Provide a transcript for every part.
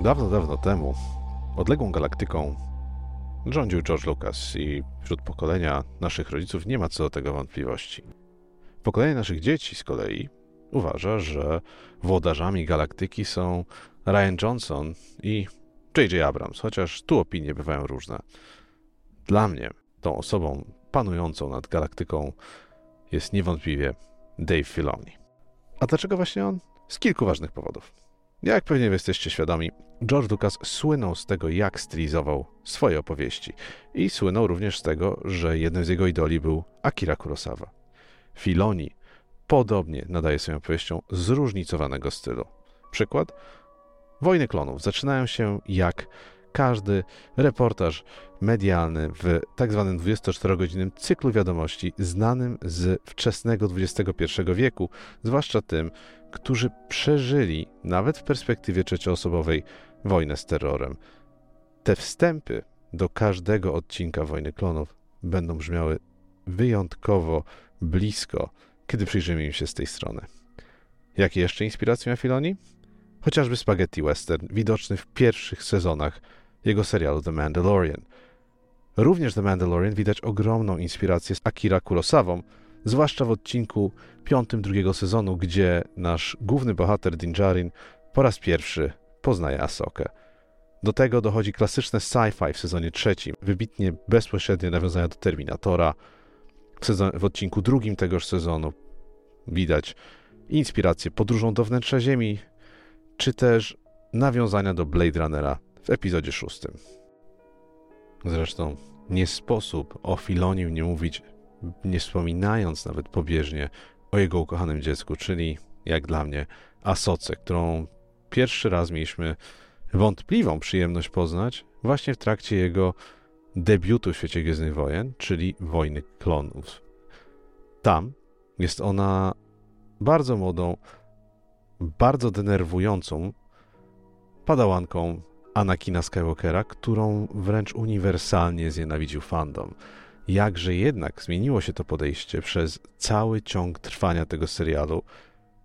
Dawno, dawno temu odległą galaktyką rządził George Lucas i wśród pokolenia naszych rodziców nie ma co do tego wątpliwości. Pokolenie naszych dzieci z kolei uważa, że włodarzami galaktyki są Ryan Johnson i J.J. Abrams, chociaż tu opinie bywają różne. Dla mnie tą osobą panującą nad galaktyką jest niewątpliwie Dave Filoni. A dlaczego właśnie on? Z kilku ważnych powodów. Jak pewnie jesteście świadomi, George Lucas słynął z tego, jak stylizował swoje opowieści. I słynął również z tego, że jednym z jego idoli był Akira Kurosawa. Filoni podobnie nadaje swoją opowieścią zróżnicowanego stylu. Przykład? Wojny klonów zaczynają się jak każdy reportaż medialny w tak zwanym 24-godzinnym cyklu wiadomości znanym z wczesnego XXI wieku, zwłaszcza tym, którzy przeżyli, nawet w perspektywie trzecioosobowej, wojnę z terrorem. Te wstępy do każdego odcinka Wojny Klonów będą brzmiały wyjątkowo blisko, kiedy przyjrzymy im się z tej strony. Jakie jeszcze inspiracje ma Filoni? Chociażby spaghetti western, widoczny w pierwszych sezonach jego serialu The Mandalorian. Również The Mandalorian widać ogromną inspirację z Akira Kurosawą, zwłaszcza w odcinku piątym drugiego sezonu, gdzie nasz główny bohater Din Djarin po raz pierwszy poznaje Asokę. Do tego dochodzi klasyczne sci-fi w sezonie trzecim, wybitnie bezpośrednie nawiązania do Terminatora. W, sezon, w odcinku drugim tegoż sezonu widać inspirację podróżą do wnętrza Ziemi, czy też nawiązania do Blade Runnera w epizodzie szóstym. Zresztą nie sposób o Filonim nie mówić, nie wspominając nawet pobieżnie o jego ukochanym dziecku, czyli jak dla mnie Asoce, którą pierwszy raz mieliśmy wątpliwą przyjemność poznać właśnie w trakcie jego debiutu w świecie Gwiezdnych Wojen, czyli Wojny Klonów. Tam jest ona bardzo młodą, bardzo denerwującą padałanką Anakina Skywalkera, którą wręcz uniwersalnie znienawidził fandom. Jakże jednak zmieniło się to podejście przez cały ciąg trwania tego serialu,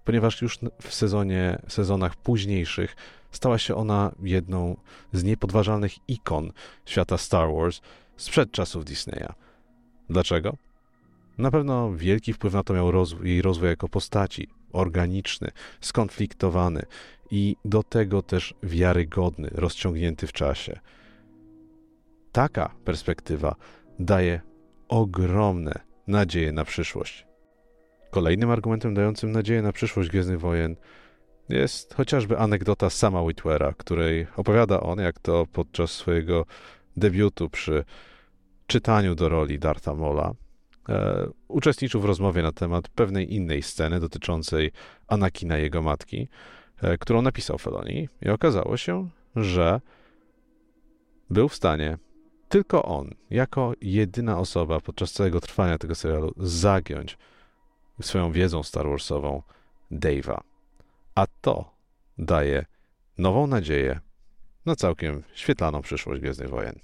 ponieważ już w sezonie, sezonach późniejszych stała się ona jedną z niepodważalnych ikon świata Star Wars sprzed czasów Disneya. Dlaczego? Na pewno wielki wpływ na to miał jej rozwój jako postaci, organiczny, skonfliktowany i do tego też wiarygodny, rozciągnięty w czasie. Taka perspektywa daje ogromne nadzieje na przyszłość. Kolejnym argumentem dającym nadzieję na przyszłość Gwiezdnych Wojen jest chociażby anegdota sama Whitwera, której opowiada on, jak to podczas swojego debiutu przy czytaniu do roli Dartha Mola e, uczestniczył w rozmowie na temat pewnej innej sceny dotyczącej Anakina jego matki, e, którą napisał Feloni i okazało się, że był w stanie tylko on, jako jedyna osoba podczas całego trwania tego serialu, zagiąć swoją wiedzą Star Warsową Dave'a. A to daje nową nadzieję na całkiem świetlaną przyszłość Gwiezdnych Wojen.